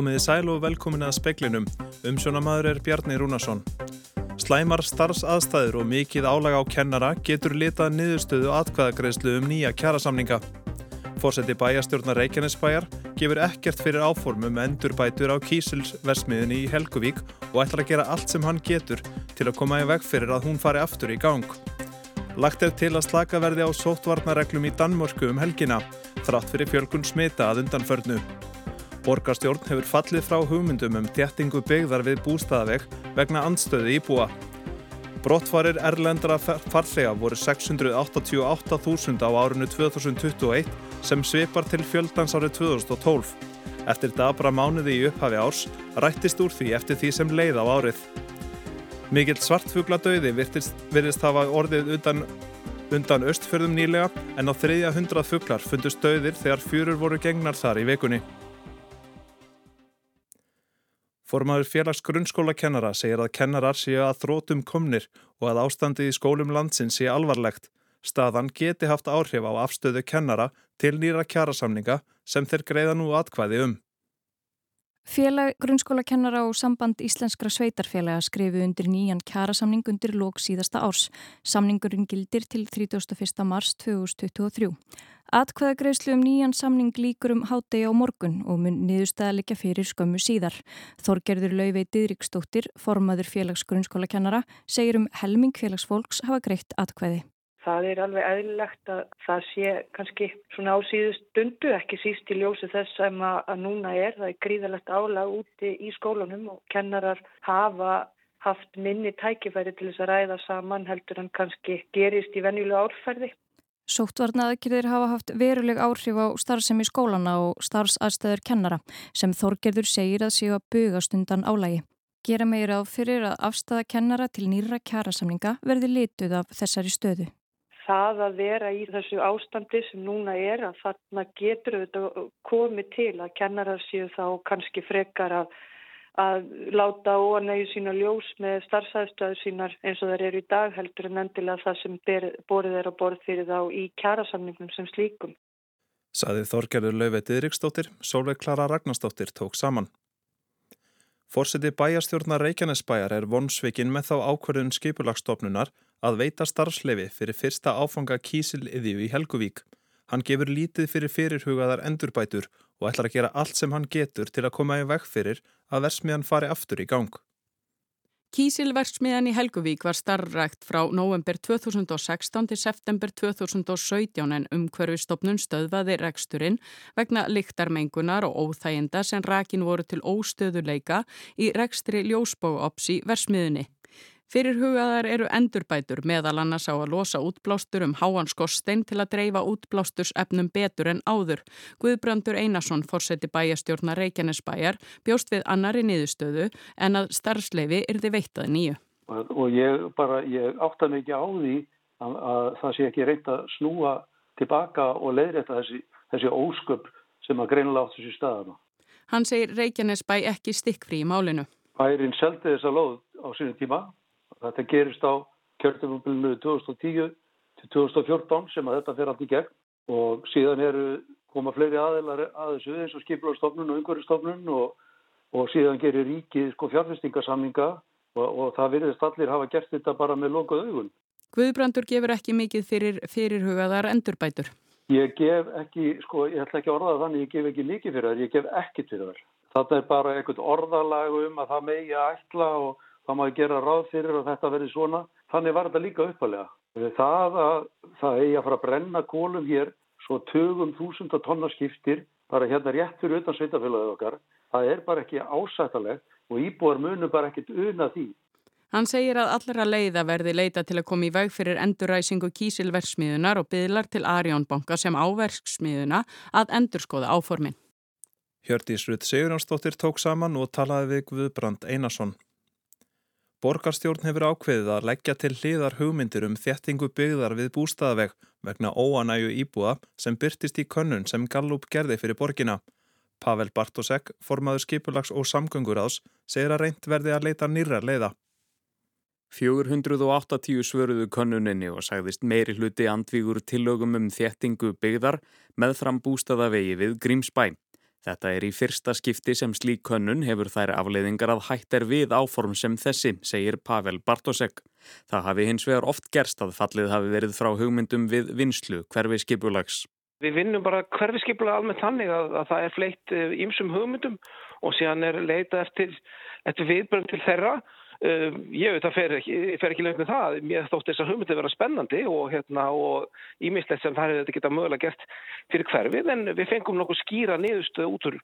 Komiði sæl og velkomin að speklinum. Umsjónamaður er Bjarni Rúnarsson. Slæmar starfsaðstæður og mikið álaga á kennara getur litað niðurstöðu atkvæðagreðslu um nýja kjærasamninga. Fórseti bæjastjórnar Reykjanesbæjar gefur ekkert fyrir áformum endurbætur á Kísilsversmiðinni í Helguvík og ætlar að gera allt sem hann getur til að koma í veg fyrir að hún fari aftur í gang. Lagt er til að slaka verði á sóttvarnareglum í Danmörku um helgina, þrátt fyrir fjölkun smita að undanförnu. Borgarstjórn hefur fallið frá hugmyndum um þjættingu byggðar við bústæðaveg vegna andstöðu íbúa. Brottfarir erlendra farþega voru 688.000 á árinu 2021 sem svipar til fjöldans árið 2012. Eftir dabra mánuði í upphafi árs rættist úr því eftir því sem leið á árið. Mikill svartfugladauði virðist hafa orðið undan, undan östfjörðum nýlega en á þriðja hundrað fuglar fundust dauðir þegar fjörur voru gegnar þar í vekunni. Formaður félags grunnskólakennara segir að kennarar séu að þrótum komnir og að ástandið í skólum landsins sé alvarlegt. Staðan geti haft áhrif á afstöðu kennara til nýra kjærasamninga sem þeir greiða nú atkvæði um. Félag grunnskólakennara og samband íslenskra sveitarfélaga skrifu undir nýjan kjærasamning undir lók síðasta árs. Samningurinn gildir til 31. mars 2023. Atkvæðagreyslu um nýjan samning líkur um hátegi á morgun og mun niðurstaðalikja fyrir skömmu síðar. Þorgerður Lauvei Didriksdóttir, formaður félags grunnskólakennara, segir um helming félagsfólks hafa greitt atkvæði. Það er alveg eðlilegt að það sé kannski svona á síðust stundu, ekki síst í ljósi þess sem að núna er. Það er gríðalegt álag úti í skólunum og kennarar hafa haft minni tækifæri til þess að ræða saman heldur en kannski gerist í venjulega árferði. Sóttvarnaðakirðir hafa haft veruleg áhrif á starfsemi skólana og starfsaðstæður kennara sem Þorgerður segir að séu að bugast undan álægi. Gera meira á fyrir að afstæða kennara til nýra kjærasamninga verði lituð af þessari stöðu. Það að vera í þessu ástandi sem núna er að þarna getur þetta komið til að kennarar séu þá kannski frekar að að láta óanægju sína ljós með starfsæðstöðu sínar eins og þær eru í dag heldur en endilega það sem borðið er að borð fyrir þá í kjærasamningum sem slíkum. Saði Þorgerður Lauveit Yriksdóttir, Sólveig Klara Ragnarsdóttir tók saman. Fórseti bæjastjórnar Reykjanesbæjar er vonsvikinn með þá ákverðun skipulagsstofnunar að veita starfslefi fyrir fyrsta áfanga kísiliðju í Helguvík. Hann gefur lítið fyrir fyrirhugaðar endurbætur og ætlar að gera allt sem hann getur til að koma í veg fyrir að versmiðan fari aftur í gang. Kísilversmiðan í Helguvík var starfrækt frá november 2016 til september 2017 en umhverfistofnun stöðvaði reksturinn vegna lyktarmengunar og óþæginda sem rakin voru til óstöðuleika í rekstri ljósbóops í versmiðunni. Fyrir hugaðar eru endurbætur meðal annars á að losa útblástur um háanskorstein til að dreifa útblástusefnum betur en áður. Guðbrandur Einarsson, fórseti bæjastjórna Reykjanesbæjar, bjóst við annari niðurstöðu en að starfsleifi þið veittað nýju. Og ég bara, ég átta mikið á því að, að það sé ekki reynt að snúa tilbaka og leiðrætta þessi, þessi ósköp sem að greinilega átt þessi staðana. Hann segir Reykjanesbæ ekki stikkfrí í málinu. Bærin seldi þessa lóð á sínum tíma Þetta gerist á kjörtumumbilinu 2010 til 2014 sem að þetta fer allt í gegn og síðan eru koma fleiri aðeinar að þessu eins og skiplarstofnun og umhverfstofnun og, og síðan gerir ríkið sko fjárfestingasamninga og, og það virðist allir hafa gert þetta bara með lokuð augun. Guðbrandur gefur ekki mikið fyrir fyrirhugaðar endurbætur. Ég gef ekki, sko, ég ætla ekki að orða þannig, ég gef ekki mikið fyrir það, ég gef ekkit fyrir það. Þetta er bara eitthvað orðalag um að það megi að ætla og þá má ég gera ráð fyrir að þetta verði svona. Þannig var þetta líka uppalega. Það að það eigi að fara að brenna kólum hér svo tögum þúsunda tonna skiptir bara hérna rétt fyrir utan sveitafélagið okkar, það er bara ekki ásættalegt og íbúar munum bara ekkit una því. Hann segir að allra leiða verði leita til að koma í veg fyrir enduræsingu kísilversmiðunar og byðlar til Arjónbanka sem áverksmiðuna að endurskoða áformin. Hjördís Rudd Sigurjónsdóttir tók saman og talaði við Guðbrand Einarsson. Borgarstjórn hefur ákveðið að leggja til hliðar hugmyndir um þjettingu byggðar við bústaðaveg vegna óanægu íbúa sem byrtist í könnun sem Gallup gerði fyrir borgina. Pavel Bartosek, formaður skipulags og samgönguráðs, segir að reynd verði að leita nýra leiða. 480 svöruðu könnuninni og sagðist meiri hluti andvígur tillögum um þjettingu byggðar með fram bústaðavegi við Grímsbæ. Þetta er í fyrsta skipti sem slík könnun hefur þær afleiðingar að hætt er við áform sem þessi, segir Pavel Bartosek. Það hafi hins vegar oft gerst að fallið hafi verið frá hugmyndum við vinslu hverfi skipulags. Við vinnum bara hverfi skipulag almennt þannig að, að það er fleitt ímsum eh, hugmyndum og síðan er leita eftir, eftir viðbrönd til þeirra Uh, ég veit að fer ekki, fer ekki lögn með það mér þótt þess að hugmyndi vera spennandi og hérna og ímislegt sem það hefur þetta geta mögulega gert fyrir hverfið en við fengum nokkuð skýra niðurstöð út úr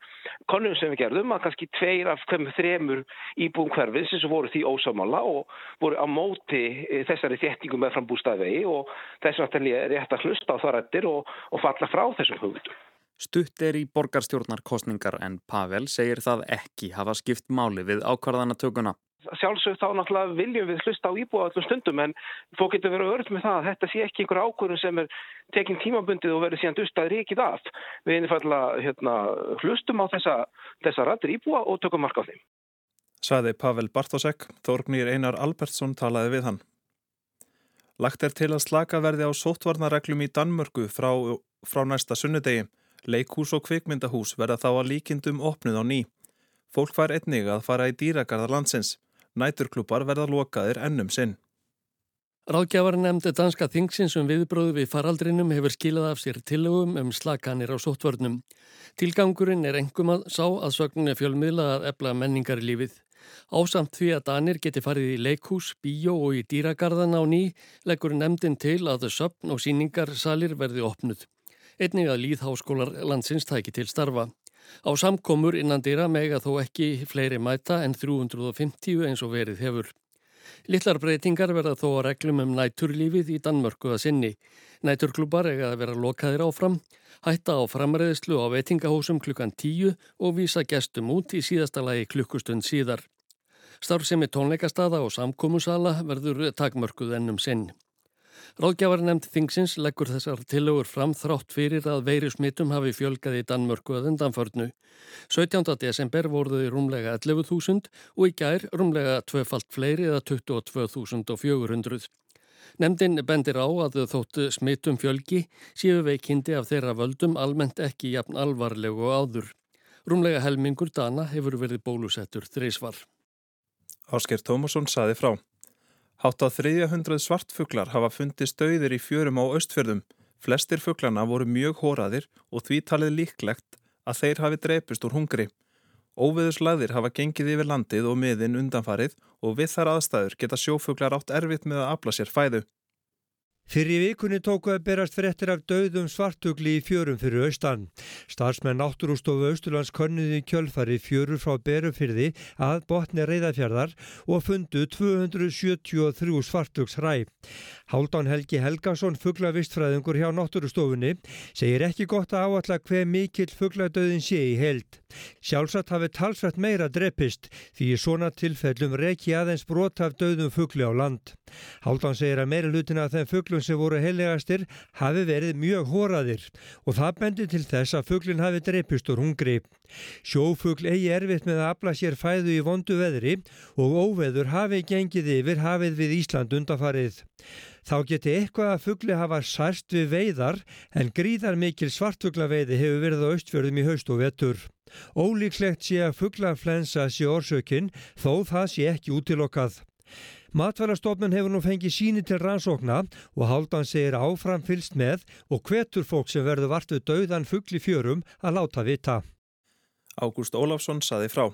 konum sem við gerðum að kannski tveir af hvem þremur íbúum hverfið sem voru því ósámála og voru á móti eh, þessari þéttingum með frambústaðvegi og þess að þetta er rétt að hlusta á það rættir og, og falla frá þessum hugmyndum. Stutt er í borgarstjórnarkostningar en Pavel segir það ekki hafa skipt máli við ákvarðanatökuna sjálfsög þá náttúrulega viljum við hlusta á íbúa allum stundum en þó getur verið örð með það að þetta sé ekki einhver ákvörðun sem er tekinn tímabundið og verið síðan dustað ríkið af. Við einfallega hérna, hlustum á þessa, þessa rættir íbúa og tökum marka á þeim. Saði Pavel Bartosek, Þorgnýr Einar Albertsson talaði við hann. Lagt er til að slaka verði á sótvarnareglum í Danmörku frá, frá næsta sunnudegi. Leikús og kvikmyndahús verða þá að líkindum opnuð á ný. Fólk fær einnig að fara í dýragarðar landsins. Næturklúpar verða lokaðir ennum sinn. Ráðgjafar nefndi danska þingsins um viðbróðu við faraldrinum hefur skilað af sér tillögum um slakanir á sóttvörnum. Tilgangurinn er engum að sá að sögninni fjölmiðla að ebla menningar í lífið. Ásamt því að Danir geti farið í leikhús, bíó og í dýragarðan á ný leggur nefndin til að söpn og síningarsalir verði opnuð. Einnig að líðháskólar landsins tæki til starfa. Á samkomur innan dýra mega þó ekki fleiri mæta en 350 eins og verið hefur. Littlar breytingar verða þó að reglum um næturlífið í Danmörku að sinni. Næturklúbar eiga að vera lokaðir áfram, hætta á framræðislu á veitingahúsum klukkan 10 og vísa gestum út í síðasta lagi klukkustund síðar. Starfsemi tónleikastada og samkómusala verður takmörkuð ennum sinn. Ráðgjafar nefnd Þingsins leggur þessar tillögur fram þrátt fyrir að veiri smittum hafi fjölgað í Danmörku að undanförnu. 17. desember voruðu rúmlega 11.000 og í gær rúmlega tvefalt fleiri eða 22.400. Nefndin bendir á að þótt smittum fjölgi séu veikindi af þeirra völdum almennt ekki jafn alvarlegu áður. Rúmlega helmingur dana hefur verið bólusettur þreysvar. Ásker Tómasson saði frá. Hátt á 300 svartfuglar hafa fundist dauðir í fjörum á östfjörðum. Flestir fuglana voru mjög hóraðir og því talið líklegt að þeir hafi dreipist úr hungri. Óveðuslaðir hafa gengið yfir landið og miðin undanfarið og við þar aðstæður geta sjófuglar átt erfitt með að afla sér fæðu. Fyrir vikunni tóku að berast frettir af döðum svartugli í fjörum fyrir austan. Starsmenn Náttúrústofu Östurlands könnuði kjölfari fjörur frá berufyrði að botni reyðafjörðar og fundu 273 svartugs hræ. Háldan Helgi Helgason, fugglavistfræðingur hjá Náttúrústofunni, segir ekki gott að áalla hver mikill fuggladöðin sé í held. Sjálfsagt hafi talsvært meira dreppist því í svona tilfellum reki aðeins brot af döðum fuggli á land. Háldan segir að meira hlutina þeim fugglu fuglum sem voru heilegastir hafi verið mjög hóraðir og það bendir til þess að fuglin hafi dreipist úr hungri. Sjófugl eigi erfitt með að afla sér fæðu í vondu veðri og óveður hafi gengið yfir hafið við Ísland undafarið. Þá geti eitthvað að fugli hafa særst við veiðar en gríðar mikil svartfuglaveiði hefur verið á austfjörðum í haust og vetur. Ólíklegt sé að fuglaflensa sé orsökinn þó það sé ekki útilokkað. Matvælastofnun hefur nú fengið síni til rannsókna og Haldan segir áfram fylst með og hvetur fólk sem verður vartuð dauðan fuggli fjörum að láta vita. Ágúst Ólafsson saði frá.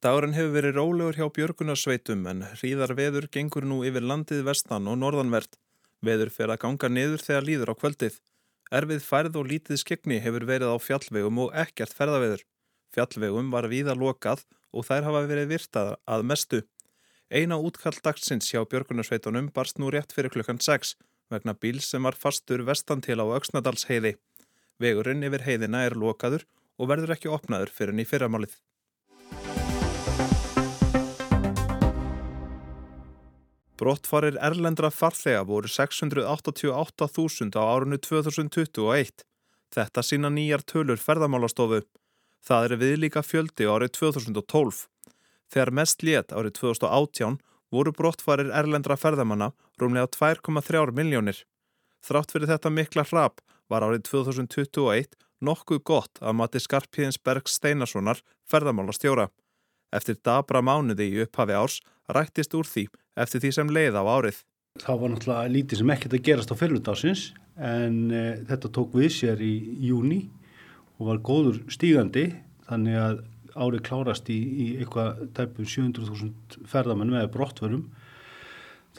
Dagurinn hefur verið rólegur hjá Björgunarsveitum en hríðar veður gengur nú yfir landið vestan og norðanvert. Veður fer að ganga niður þegar líður á kvöldið. Erfið færð og lítið skegni hefur verið á fjallvegum og ekkert ferðaveður. Fjallvegum var víða lokað og þær hafa verið virtað að mestu. Eina útkall dagsins hjá Björgunarsveitunum barst nú rétt fyrir klukkan 6 vegna bíl sem var fastur vestan til á Öksnadalsheiði. Vegurinn yfir heiðina er lokaður og verður ekki opnaður fyrir ný fyrramálið. Brottfarir erlendra farþega voru 688.000 á árunnu 2021. Þetta sína nýjar tölur ferðamálastofu. Það er við líka fjöldi árið 2012. Þegar mest létt árið 2018 voru brottfarir erlendra ferðamanna rúmlega 2,3 miljónir. Þrátt fyrir þetta mikla hrap var árið 2021 nokkuð gott að mati Skarpíðins Bergs Steinarssonar ferðamála stjóra. Eftir dabra mánuði í upphafi árs rættist úr því eftir því sem leið á árið. Það var náttúrulega lítið sem ekkert að gerast á fyrirlutásins en e, þetta tók við sér í júni og var góður stígandi þannig að árið klárast í, í eitthvað tæpum 700.000 ferðamenn með brottverum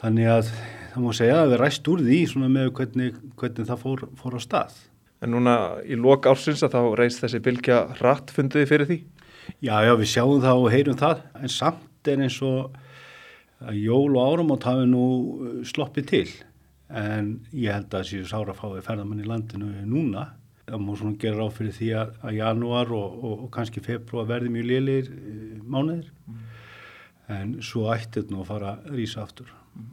þannig að það má segja að við ræst úr því með hvernig, hvernig það fór, fór á stað. En núna í lok ársins að þá reist þessi bylgja rætt fundiði fyrir því? Já, já, við sjáum það og heyrum það en samt er eins og að jól og áramót hafi nú sloppið til en ég held að þessi sára fái ferðamann í landinu núna það má svona gera ráð fyrir því að, að janúar og, og, og kannski februar verði mjög liðlir e, eh, mánuðir mm. en svo ættið nú að fara að rýsa aftur mm.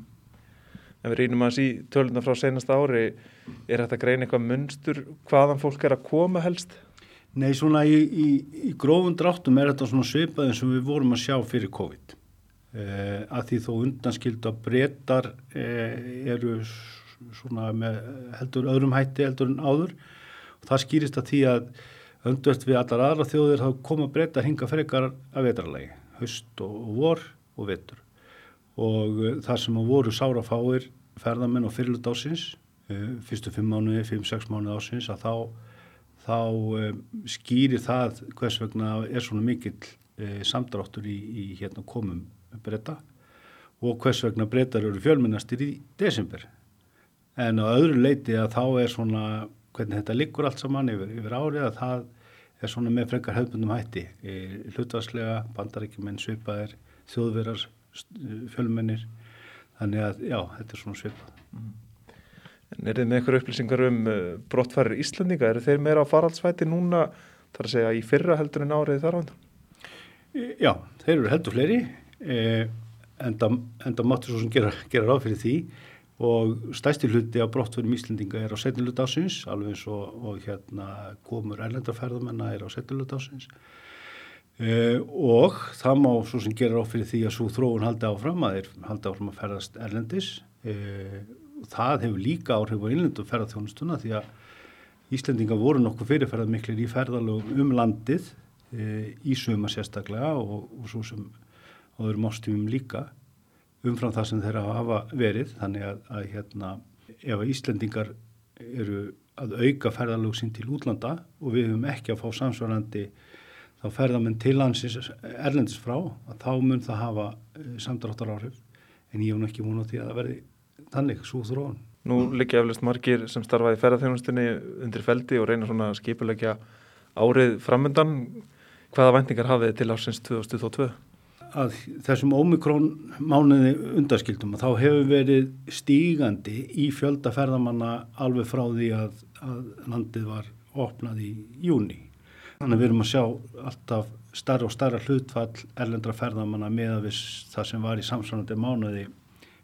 En við rínum að sí töluna frá senasta ári er þetta grein eitthvað munstur hvaðan fólk er að koma helst? Nei, svona í, í, í grófum dráttum er þetta svona svipað eins og við vorum að sjá fyrir COVID eh, að því þó undanskild að breytar eh, eru svona með heldur öðrum hætti heldur en áður það skýrist að því að öndvöld við allar aðra þjóðir þá koma breyta hinga frekar að vetralagi, höst og, og vor og vetur. Og uh, þar sem að voru sárafáir ferðamenn og fyrirlut ásins uh, fyrstu fimm mánuði, fimm-seks mánuði ásins að þá, þá uh, skýrir það hvers vegna er svona mikill samdráttur í, í hérna komum breyta og hvers vegna breytar eru fjölmennastir í desember. En á öðru leiti að þá er svona hvernig þetta liggur allt saman yfir, yfir árið að það er svona með frekar hefðbundum hætti hlutvarslega, bandarækjumenn, svipaðir þjóðverar, fjölmennir þannig að já, þetta er svona svipað mm. En er þið með eitthvað upplýsingar um uh, brottfærir Íslandinga? Er þeir meira á faraldsvæti núna þar að segja í fyrra heldur en árið þar á hann? Já, þeir eru heldur fleiri eh, en það máttu svo sem gera, gera ráð fyrir því og stæsti hluti af brottverðum Íslendinga er á setnilut ásins alveg eins og, og hérna komur erlendarferðamennar er á setnilut ásins uh, og það má svo sem gerir á fyrir því að svo þróun haldi áfram að þeir haldi áfram að ferðast erlendis. Uh, það hefur líka áhrif á innlendu ferðarþjónustuna því að Íslendinga voru nokkuð fyrirferðað miklir í ferðalögum um landið uh, í suma sérstaklega og, og svo sem á öðrum ástífum líka umfram það sem þeirra hafa verið þannig að, að hérna ef að Íslendingar eru að auka ferðalög sín til útlanda og við höfum ekki að fá samsvarandi þá ferðamenn til landsins erlendis frá að þá mun það hafa eh, samdráttar áhrif en ég hef ekki múin á því að það verði þannig svo þróan. Nú liggja eflust margir sem starfaði ferðarþjónustinni undir feldi og reyna svona skipulegja árið framöndan. Hvaða vendingar hafið til ásins 2022? Að þessum ómikrón mánuði undarskildum þá hefur verið stígandi í fjöldaferðamanna alveg frá því að, að landið var opnað í júni. Þannig að við erum að sjá alltaf starra og starra hlutfall erlendra ferðamanna með að við það sem var í samsvonandi mánuði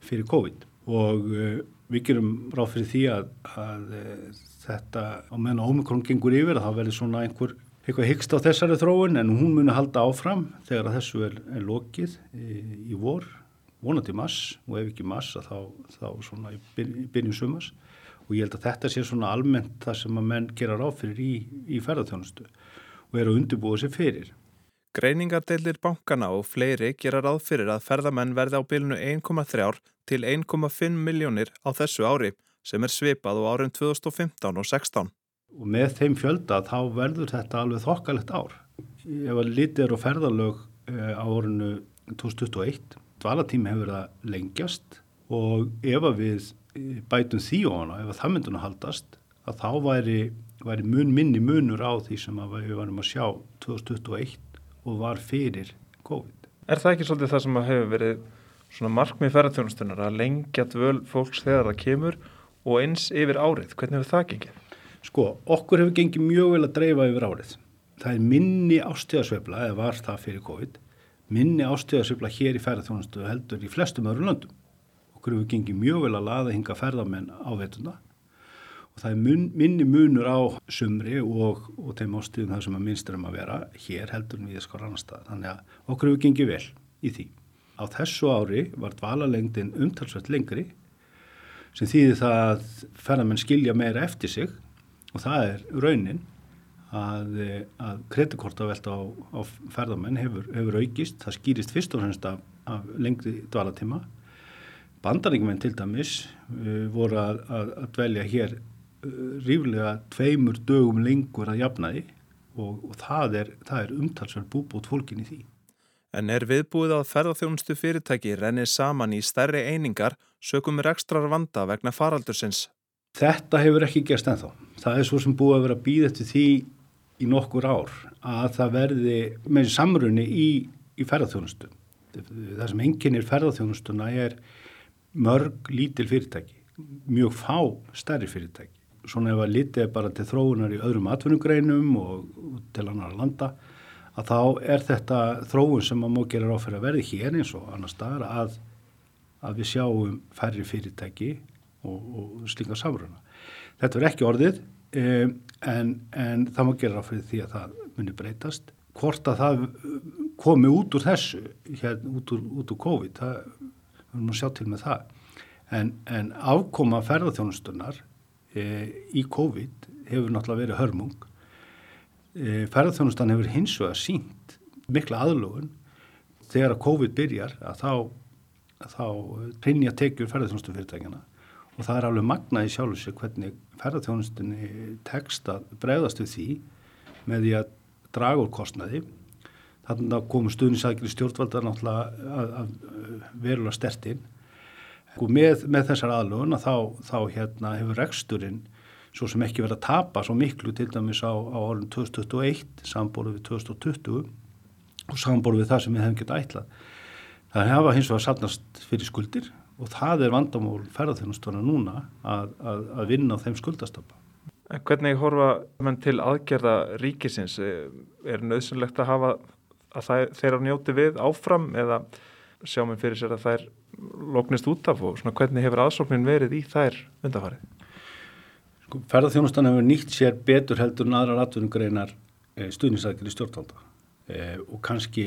fyrir COVID og uh, við gerum ráð fyrir því að, að uh, þetta á meðan ómikrón gengur yfir að það verður svona einhver eitthvað hyggst á þessari þróun en hún muni halda áfram þegar þessu er, er lokið í, í vor, vonandi mass og ef ekki mass þá, þá svona í byrjun sumas og ég held að þetta sé svona almennt það sem að menn gera ráð fyrir í, í ferðarþjónustu og eru að undirbúa sér fyrir. Greiningardelir bankana og fleiri gera ráð fyrir að ferðamenn verði á bylunu 1,3 til 1,5 miljónir á þessu ári sem er svipað á árum 2015 og 2016 og með þeim fjölda þá verður þetta alveg þokkalegt ár. Ef að litið er á ferðalög eh, á orðinu 2021, dvalatími hefur það lengjast og ef að við eh, bætum því á hana, ef að það myndun að haldast, að þá væri, væri mun minni munur á því sem við varum að sjá 2021 og var fyrir COVID. Er það ekki svolítið það sem hefur verið svona markmið ferðarþjónustunar að lengja dvöl fólks þegar það kemur og eins yfir árið? Hvernig hefur það gengið? Sko, okkur hefur gengið mjög vel að dreifa yfir árið. Það er minni ástíðasveifla, eða var það fyrir COVID, minni ástíðasveifla hér í ferðarþjónastu heldur í flestum öðrum löndum. Okkur hefur gengið mjög vel að laða hinga ferðarmenn á veituna og það er mun, minni munur á sumri og, og þeim ástíðum það sem að minnstur um að vera hér heldur við skor annar stað. Þannig að okkur hefur gengið vel í því. Á þessu ári var dvalalengdin umtalsvægt lengri sem þýðir það að ferðarmenn skilja meira eftir sig og það er raunin að, að kreditkortavelta á, á ferðamenn hefur, hefur aukist. Það skýrist fyrst og fremst af, af lengri dvalatíma. Bandaríkjumenn til dæmis uh, voru að, að, að dvelja hér uh, ríflega tveimur dögum lengur að jafnaði og, og það er, er umtalsverð búbót fólkin í því. En er viðbúið að ferðarþjónustu fyrirtæki rennir saman í stærri einingar sökum rekstrar vanda vegna faraldursins? Þetta hefur ekki gerst ennþá. Það er svo sem búið að vera býð eftir því í nokkur ár að það verði með samrunni í, í ferðarþjónustu. Það sem enginn er ferðarþjónustuna er mörg lítil fyrirtæki, mjög fá stærri fyrirtæki. Svona ef að litið bara til þróunar í öðrum atvinnugreinum og til annar landa að þá er þetta þróun sem má gera ráð fyrir að verði hér eins og annar staðar að, að við sjáum færri fyrirtæki og, og slíka samruna. Þetta er ekki orðið um, en, en það má gera fyrir því að það muni breytast. Hvort að það komi út úr þessu, hérna, út, úr, út úr COVID, það erum að sjá til með það. En, en afkoma ferðarþjónustunar e, í COVID hefur náttúrulega verið hörmung E, ferðarþjónustan hefur hins vegar sínt mikla aðlugun þegar að COVID byrjar að þá, að þá prinja tekjur ferðarþjónustu fyrirtækjana og það er alveg magnaði sjálf sér hvernig ferðarþjónustunni tekst að bregðast við því með því að draga úr kostnaði þannig að komu stuðnisækri stjórnvaldar náttúrulega að, að verulega stertinn og með, með þessar aðlugun að þá, þá hérna, hefur reksturinn svo sem ekki verið að tapa svo miklu til dæmis á, á orðin 2021 sambóru við 2020 og sambóru við það sem við hefum getið ætlað. Það hefa hins vegar sannast fyrir skuldir og það er vandamál ferðarþjónustuna núna að, að, að vinna á þeim skuldastapa. En hvernig horfa mann til aðgerða ríkisins? Er nöðsynlegt að hafa að það, þeirra njóti við áfram eða sjáum við fyrir sér að þær loknist út af og hvernig hefur aðsóknin verið í þær undarfarið? Sko, ferðarþjónustan hefur nýtt sér betur heldur en aðrar atvinnugreinar e, stuðnisækjari stjórnvalda e, og kannski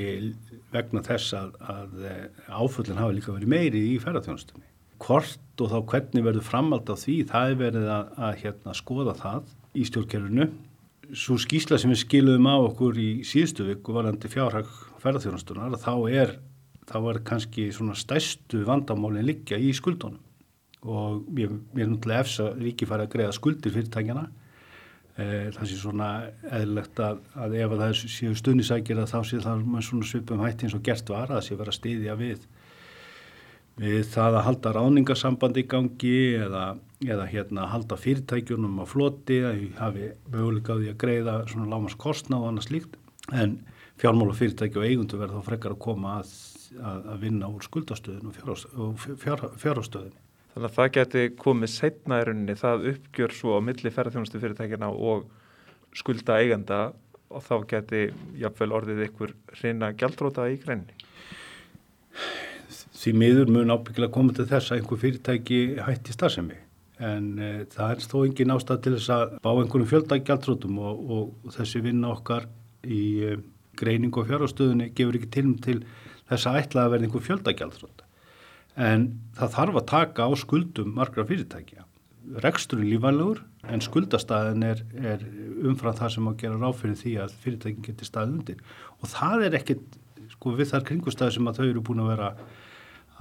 vegna þess að, að e, áföllin hafa líka verið meiri í ferðarþjónustunni. Hvort og þá hvernig verður framald á því, það er verið að, að hérna, skoða það í stjórnkerfinu. Svo skýsla sem við skilum á okkur í síðustu viku varandi fjárhag ferðarþjónustunar, þá er, þá er kannski svona stæstu vandamálinn liggja í skuldunum og mér, er náttúrulega efs að ríki fara að greiða skuldir fyrirtækjana það sé svona eðlilegt að, að ef að það séu stundisækir að þá sé það með svona svipum hætti eins og gert var að það sé vera stiðja við við það að halda ráningarsambandi í gangi eða, eða hérna halda fyrirtækjunum á floti að hafi möguleikaði að greiða svona lámast kostna og annars líkt en fjármála fyrirtæki og eigundu verða þá frekar að koma að, að vinna úr skuldastöðun og fjárhástöðun Þannig að það geti komið setna í rauninni það uppgjör svo á milli ferðarþjónustu fyrirtækina og skulda eigenda og þá geti jafnvel orðið ykkur reyna gældróta í greinni. Því miður mun ábyggilega koma til þess að einhver fyrirtæki hætti starfsemi en e, það er þó engin ástæð til þess að bá einhvern fjöldaggjaldrótum og, og, og þessi vinna okkar í e, greining og fjárhástöðunni gefur ekki til til þess að ætla að verða einhver fjöldaggjaldróta en það þarf að taka á skuldum margra fyrirtækja. Reksturinn lífanlegur en skuldastæðin er, er umfram það sem að gera ráð fyrir því að fyrirtækin getur staðið undir og það er ekkit, sko við þar kringustæði sem að þau eru búin að vera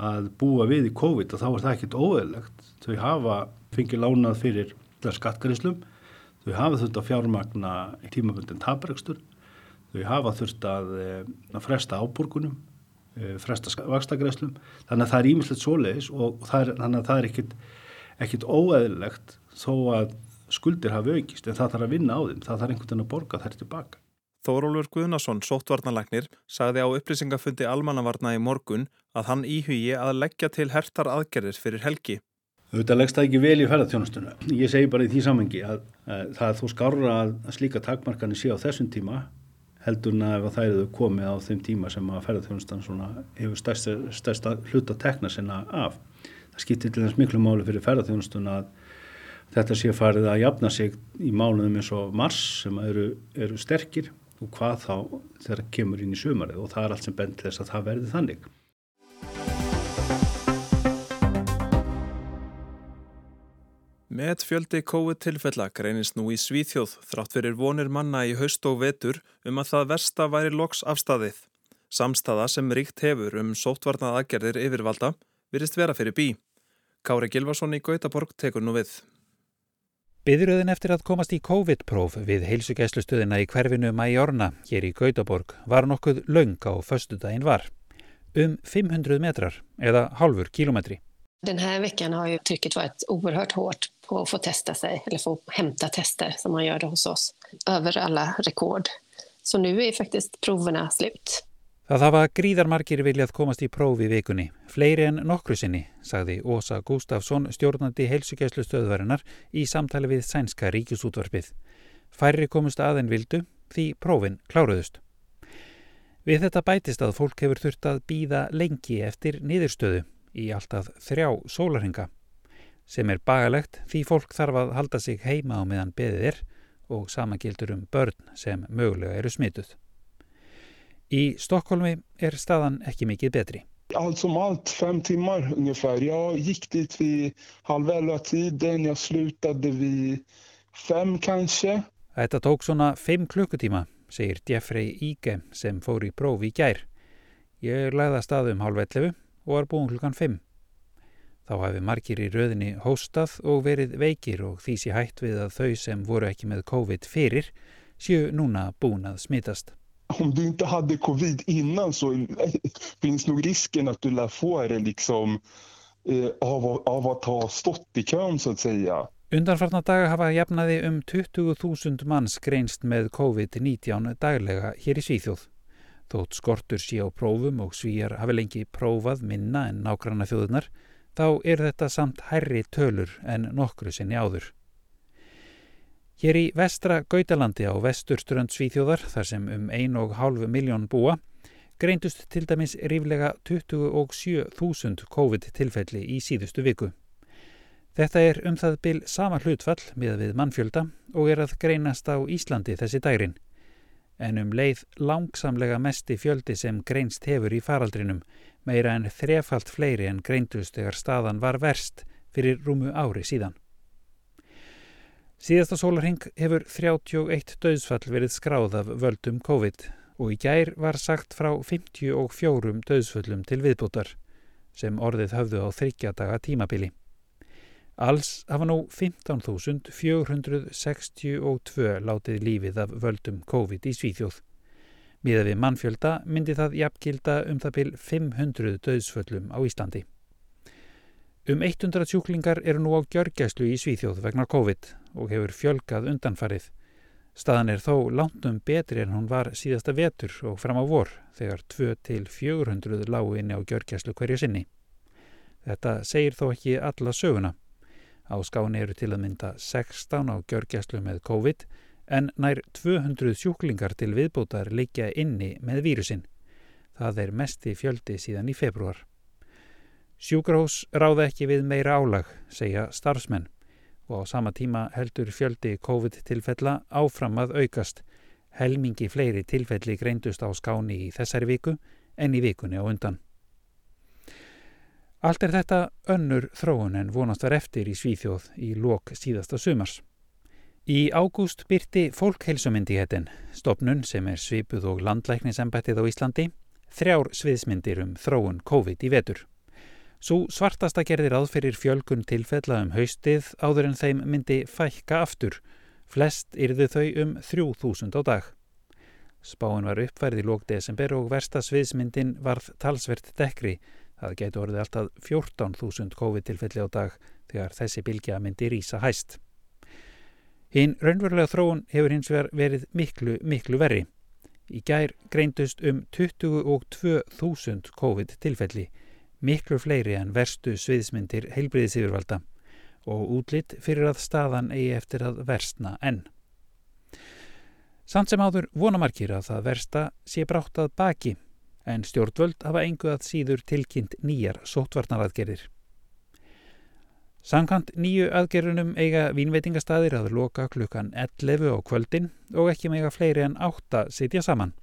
að búa við í COVID og þá er það ekkit óeðlegt. Þau hafa fengið lánað fyrir skattgariðslum, þau hafa þurft að fjármagna tímaböndin taprekstur, þau hafa þurft að, eh, að fresta áborgunum fresta vakstagreslum þannig að það er ímislegt svoleiðis og er, þannig að það er ekkit, ekkit óeðlilegt þó að skuldir hafi aukist en það þarf að vinna á þeim, það þarf einhvern veginn að borga þær tilbaka. Þórólfur Guðnason, sóttvarnalagnir, sagði á upplýsingafundi almannavarna í morgun að hann íhugi að leggja til hertar aðgerðir fyrir helgi. Þetta leggst það ekki vel í ferðarþjónustuna. Ég segi bara í því samengi að, að það er þó skára að slíka takmarkanir sé á þessum tíma heldurna ef það eru komið á þeim tíma sem að ferðarþjónustan hefur stærsta, stærsta hluta tekna sinna af. Það skiptir til þess miklu máli fyrir ferðarþjónustun að þetta sé farið að jafna sig í mánuðum eins og mars sem eru, eru sterkir og hvað þá þegar kemur inn í sumarið og það er allt sem bent þess að það verði þannig. Met fjöldi COVID-tilfella greinist nú í Svíþjóð þrátt fyrir vonir manna í haust og vetur um að það versta væri loks afstæðið. Samstaða sem ríkt hefur um sóttvarnað aðgerðir yfirvalda virist vera fyrir bí. Kári Gilvarsson í Gautaborg tekur nú við. Byðröðin eftir að komast í COVID-próf við heilsugæslustöðina í hverfinu Majorna hér í Gautaborg var nokkuð laung á föstudaginn var. Um 500 metrar eða halvur kílometri. Den här veckan har ju trycket varit oerhört hårt på att få testa sig eller få hämta tester som man gör hos oss över alla rekord. Så nu är faktiskt proverna slut. Það hafa gríðarmarkir viljað komast í prófi vikunni, fleiri en nokkru sinni, sagði Ósa Gustafsson, stjórnandi heilsugjæslu stöðvarinnar í samtali við sænska ríkjusútvarpið. Færri komust aðein vildu því prófin kláruðust. Við þetta bætist að fólk hefur þurft að býða lengi eftir niðurstöðu í alltaf þrjá sólarhinga sem er bagalegt því fólk þarf að halda sig heima á meðan beðið er og samagildur um börn sem mögulega eru smituð. Í Stokkólmi er staðan ekki mikið betri. Allt som allt fem timmar ungefär. Jag gick dit vid halv elva tiden, jag slutade vid fem kanske. Þetta tók svona fimm klukkutíma, segir Jeffrey Ige sem fór í próf í gær. Ég lagði að staðum halv ellefu og var búin klukkan 5. Þá hafi margir í röðinni hóstað og verið veikir og því sé hætt við að þau sem voru ekki með COVID fyrir séu núna búin að smitast. Om du inte hade covid innan så finns nog risken att du lär få det liksom eh, av, av att ha stått i kön så att säga. Undanfarnar daga hafa jafnaði um 20.000 manns greinst með COVID-19 daglega hér í Svíþjóð. Þótt skortur sé á prófum og svíjar hafi lengi prófað minna en nákvæmna þjóðunar, þá er þetta samt herri tölur en nokkru sinni áður. Hér í vestra Gautalandi á vesturströnd Svíþjóðar, þar sem um 1,5 miljón búa, greindust til dæmis ríflega 27.000 COVID-tilfelli í síðustu viku. Þetta er um það byl sama hlutfall með við mannfjölda og er að greinast á Íslandi þessi dærin en um leið langsamlega mesti fjöldi sem greinst hefur í faraldrinum, meira en þrefalt fleiri en greindust þegar staðan var verst fyrir rúmu ári síðan. Síðasta sólarhing hefur 31 döðsfall verið skráð af völdum COVID og í gær var sagt frá 54 döðsföllum til viðbútar sem orðið höfðu á þryggjadaga tímabili. Alls hafa nú 15.462 látið lífið af völdum COVID í Svíþjóð. Míða við mannfjölda myndi það jafngilda um það byl 500 döðsföllum á Íslandi. Um 100 sjúklingar eru nú á gjörgæslu í Svíþjóð vegna COVID og hefur fjölgað undanfarið. Staðan er þó langtum betri en hún var síðasta vetur og fram á vor þegar 2-400 lágu inni á gjörgæslu hverju sinni. Þetta segir þó ekki alla söguna. Á skáni eru til að mynda 16 á gjörgjæslu með COVID en nær 200 sjúklingar til viðbótar leikja inni með vírusin. Það er mesti fjöldi síðan í februar. Sjúkrahús ráða ekki við meira álag, segja starfsmenn og á sama tíma heldur fjöldi COVID-tilfella áfram að aukast. Helmingi fleiri tilfelli greindust á skáni í þessari viku en í vikunni á undan. Allt er þetta önnur þróun en vonast var eftir í Svíþjóð í lok síðasta sumars. Í ágúst byrti fólkheilsumyndihetin, stopnun sem er svipuð og landlæknisembættið á Íslandi, þrjár sviðsmyndir um þróun COVID í vetur. Svo svartasta gerðir aðferir fjölgun tilfella um haustið áður en þeim myndi fækka aftur, flest yrðu þau um 3000 á dag. Spáin var uppfærið í lók desember og versta sviðsmyndin varð talsvert dekri Það getur orðið alltaf 14.000 COVID-tilfelli á dag þegar þessi bylgja myndi rýsa hæst. Hinn raunverulega þróun hefur hins vegar verið miklu, miklu verri. Í gær greindust um 22.000 COVID-tilfelli, miklu fleiri en verstu sviðsmyndir heilbriðis yfirvalda og útlitt fyrir að staðan eigi eftir að verstna enn. Samt sem áður vonamarkir að það versta sé brátt að baki en stjórnvöld hafa engu að síður tilkynnt nýjar sótvarnaraðgerðir. Samkant nýju aðgerðunum eiga vínveitingastæðir að loka klukkan 11 á kvöldin og ekki mega fleiri en 8 sitja saman.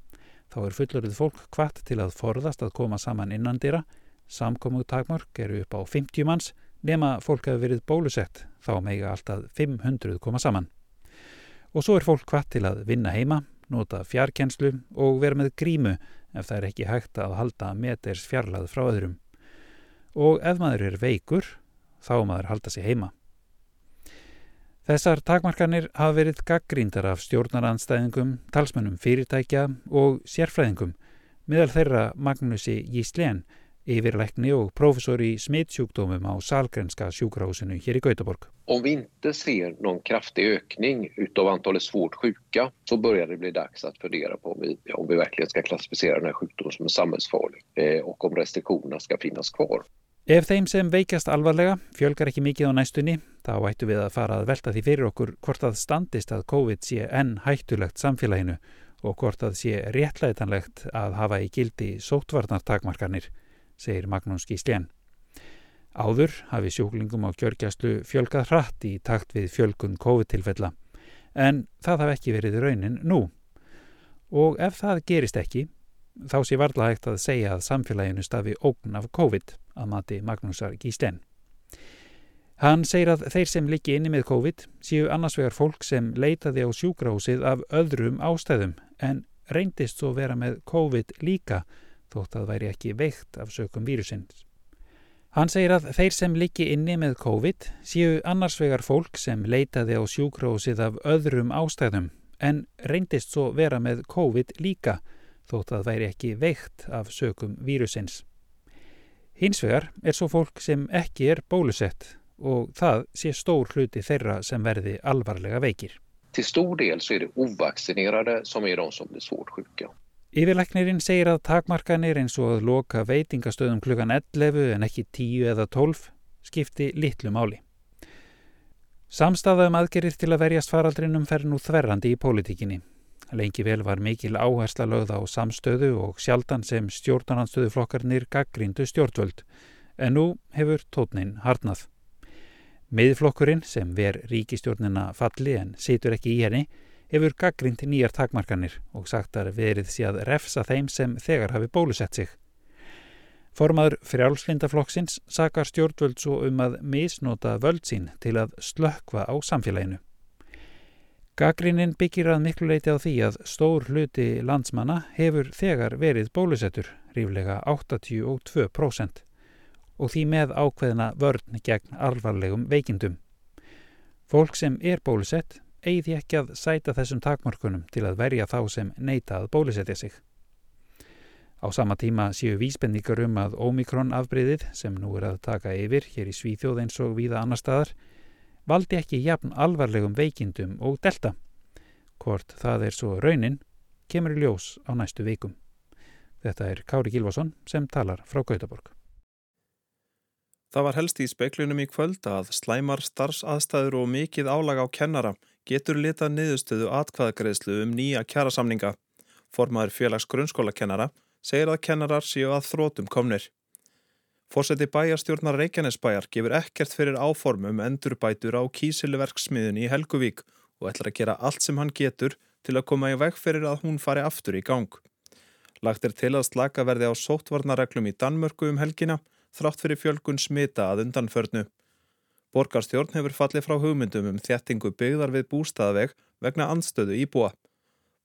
Þá er fullorðið fólk kvart til að forðast að koma saman innandira. Samkomu takmörk eru upp á 50 manns nema fólk hefur verið bólusett þá mega alltaf 500 koma saman. Og svo er fólk hvað til að vinna heima, nota fjarkenslu og vera með grímu ef það er ekki hægt að halda meters fjarlað frá öðrum. Og ef maður er veikur, þá maður halda sig heima. Þessar takmarkanir hafa verið gaggríndar af stjórnaranstæðingum, talsmönnum fyrirtækja og sérfræðingum, meðal þeirra Magnusi Gíslen, yfirleikni og professor í smittsjúkdómum á Salgrenska sjúkrahúsinu hér í Gautaborg. Om vi inte ser någon kraftig ökning utav antalet svårt sjuka så börjar det bli dags att fundera på om vi, om vi verkligen ska klassificera den här sjukdomen som en samhällsfarlig eh, och om restriktionerna ska finnas kvar. Ef þeim sem veikast alvarlega fjölgar ekki mikið á næstunni, þá ættu við að fara að velta því fyrir okkur hvort að standist að COVID sé enn hættulegt samfélaginu og hvort að sé réttlætanlegt að hafa í gildi sótvarnartakmarkanir, segir Magnús Gíslén. Áður hafi sjúklingum á kjörgjastlu fjölgað hratt í takt við fjölgun COVID-tilfella, en það hafi ekki verið raunin nú. Og ef það gerist ekki, þá sé varla hægt að segja að samfélaginu stafi ógn af COVID að mati Magnúsar Gíslen. Hann segir að þeir sem liggi inni með COVID séu annars vegar fólk sem leitaði á sjúkrahúsið af öðrum ástæðum en reyndist svo vera með COVID líka þótt að væri ekki veikt af sökum vírusins. Hann segir að þeir sem liggi inni með COVID séu annars vegar fólk sem leitaði á sjúkrahúsið af öðrum ástæðum en reyndist svo vera með COVID líka þótt að væri ekki veikt af sökum vírusins. Hins vegar er svo fólk sem ekki er bólusett og það sé stór hluti þeirra sem verði alvarlega veikir. Til stór del så er det ovaccinerade som er de som blir svårt sjuka. Yfirleiknirinn segir að takmarkanir eins og að loka veitingastöðum klukkan 11 en ekki 10 eða 12 skipti litlu máli. Samstafaðum aðgerið til að verjast faraldrinum fer nú þverrandi í pólitíkinni. Lengi vel var mikil áhersla lögð á samstöðu og sjaldan sem stjórnarnanstöðuflokkarnir gaggríndu stjórnvöld, en nú hefur tótnin harnað. Miðflokkurinn sem ver ríkistjórnina falli en situr ekki í henni, hefur gaggrínt nýjar takmarkanir og sagt að verið sé að refsa þeim sem þegar hafi bólusett sig. Formaður frjálslindaflokksins sakar stjórnvöld svo um að misnota völd sín til að slökva á samfélaginu. Gaggrínin byggir að miklu leiti á því að stór hluti landsmanna hefur þegar verið bólusettur, ríflega 82% og því með ákveðina vörn gegn alvarlegum veikindum. Fólk sem er bólusett eigði ekki að sæta þessum takmörkunum til að verja þá sem neita að bólusetja sig. Á sama tíma séu vísbendingar um að Omikron afbreyðið sem nú er að taka yfir hér í Svíþjóð eins og víða annar staðar valdi ekki jafn alvarlegum veikindum og delta. Hvort það er svo raunin, kemur í ljós á næstu vikum. Þetta er Kári Gilvason sem talar frá Gautaborg. Það var helst í speiklunum í kvöld að slæmar starfsaðstæður og mikið álag á kennara getur litað niðurstöðu atkvæðagreðslu um nýja kjærasamninga. Formaður félags grunnskólakennara segir að kennarar séu að þrótum komnir. Fórseti bæjarstjórnar Reykjanesbæjar gefur ekkert fyrir áformum endurbætur á kísilverksmiðun í Helguvík og ætlar að gera allt sem hann getur til að koma í veg fyrir að hún fari aftur í gang. Lagt er til að slaka verði á sótvarnareglum í Danmörku um helgina þrátt fyrir fjölgun smita að undanförnu. Borgarstjórn hefur fallið frá hugmyndum um þjættingu byggðar við bústaðaveg vegna andstöðu íbúa.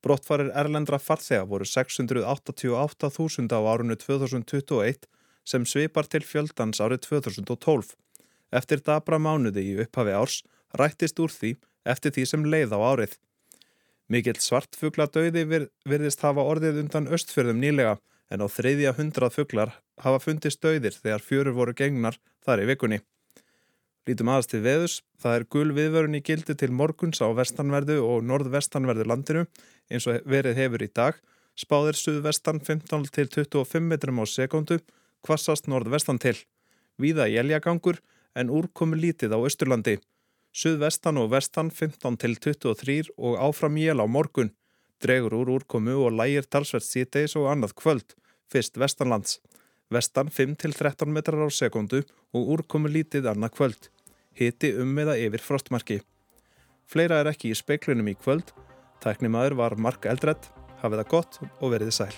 Brottfarir erlendra farþega voru 688.000 á árunnu 2021 sem svipar til fjöldans árið 2012. Eftir dabra mánuði í upphafi árs rættist úr því eftir því sem leið á árið. Mikill svartfugla döiði vir, virðist hafa orðið undan östfjörðum nýlega en á þreyðja hundrað fuglar hafa fundist döiðir þegar fjörur voru gengnar þar í vikunni. Lítum aðast til veðus, það er gul viðvörun í gildi til morguns á vestanverðu og norðvestanverðu landinu eins og verið hefur í dag, spáðir suðvestan 15 til 25 metrum á sekundu, kvassast norðvestan til. Víða jæljagangur en úrkomi lítið á Östurlandi. Suðvestan og vestan 15 til 23 og áfram jél á morgun. Dregur úr úrkomu og lægir talsvert síteis og annað kvöld, fyrst vestanlands. Vestan 5 til 13 metrar á sekundu og úrkomi lítið annað kvöld. Hiti um eða yfir frostmarki. Fleira er ekki í speiklunum í kvöld. Tæknimaður var Mark Eldredd. Hafið það gott og verið sæl.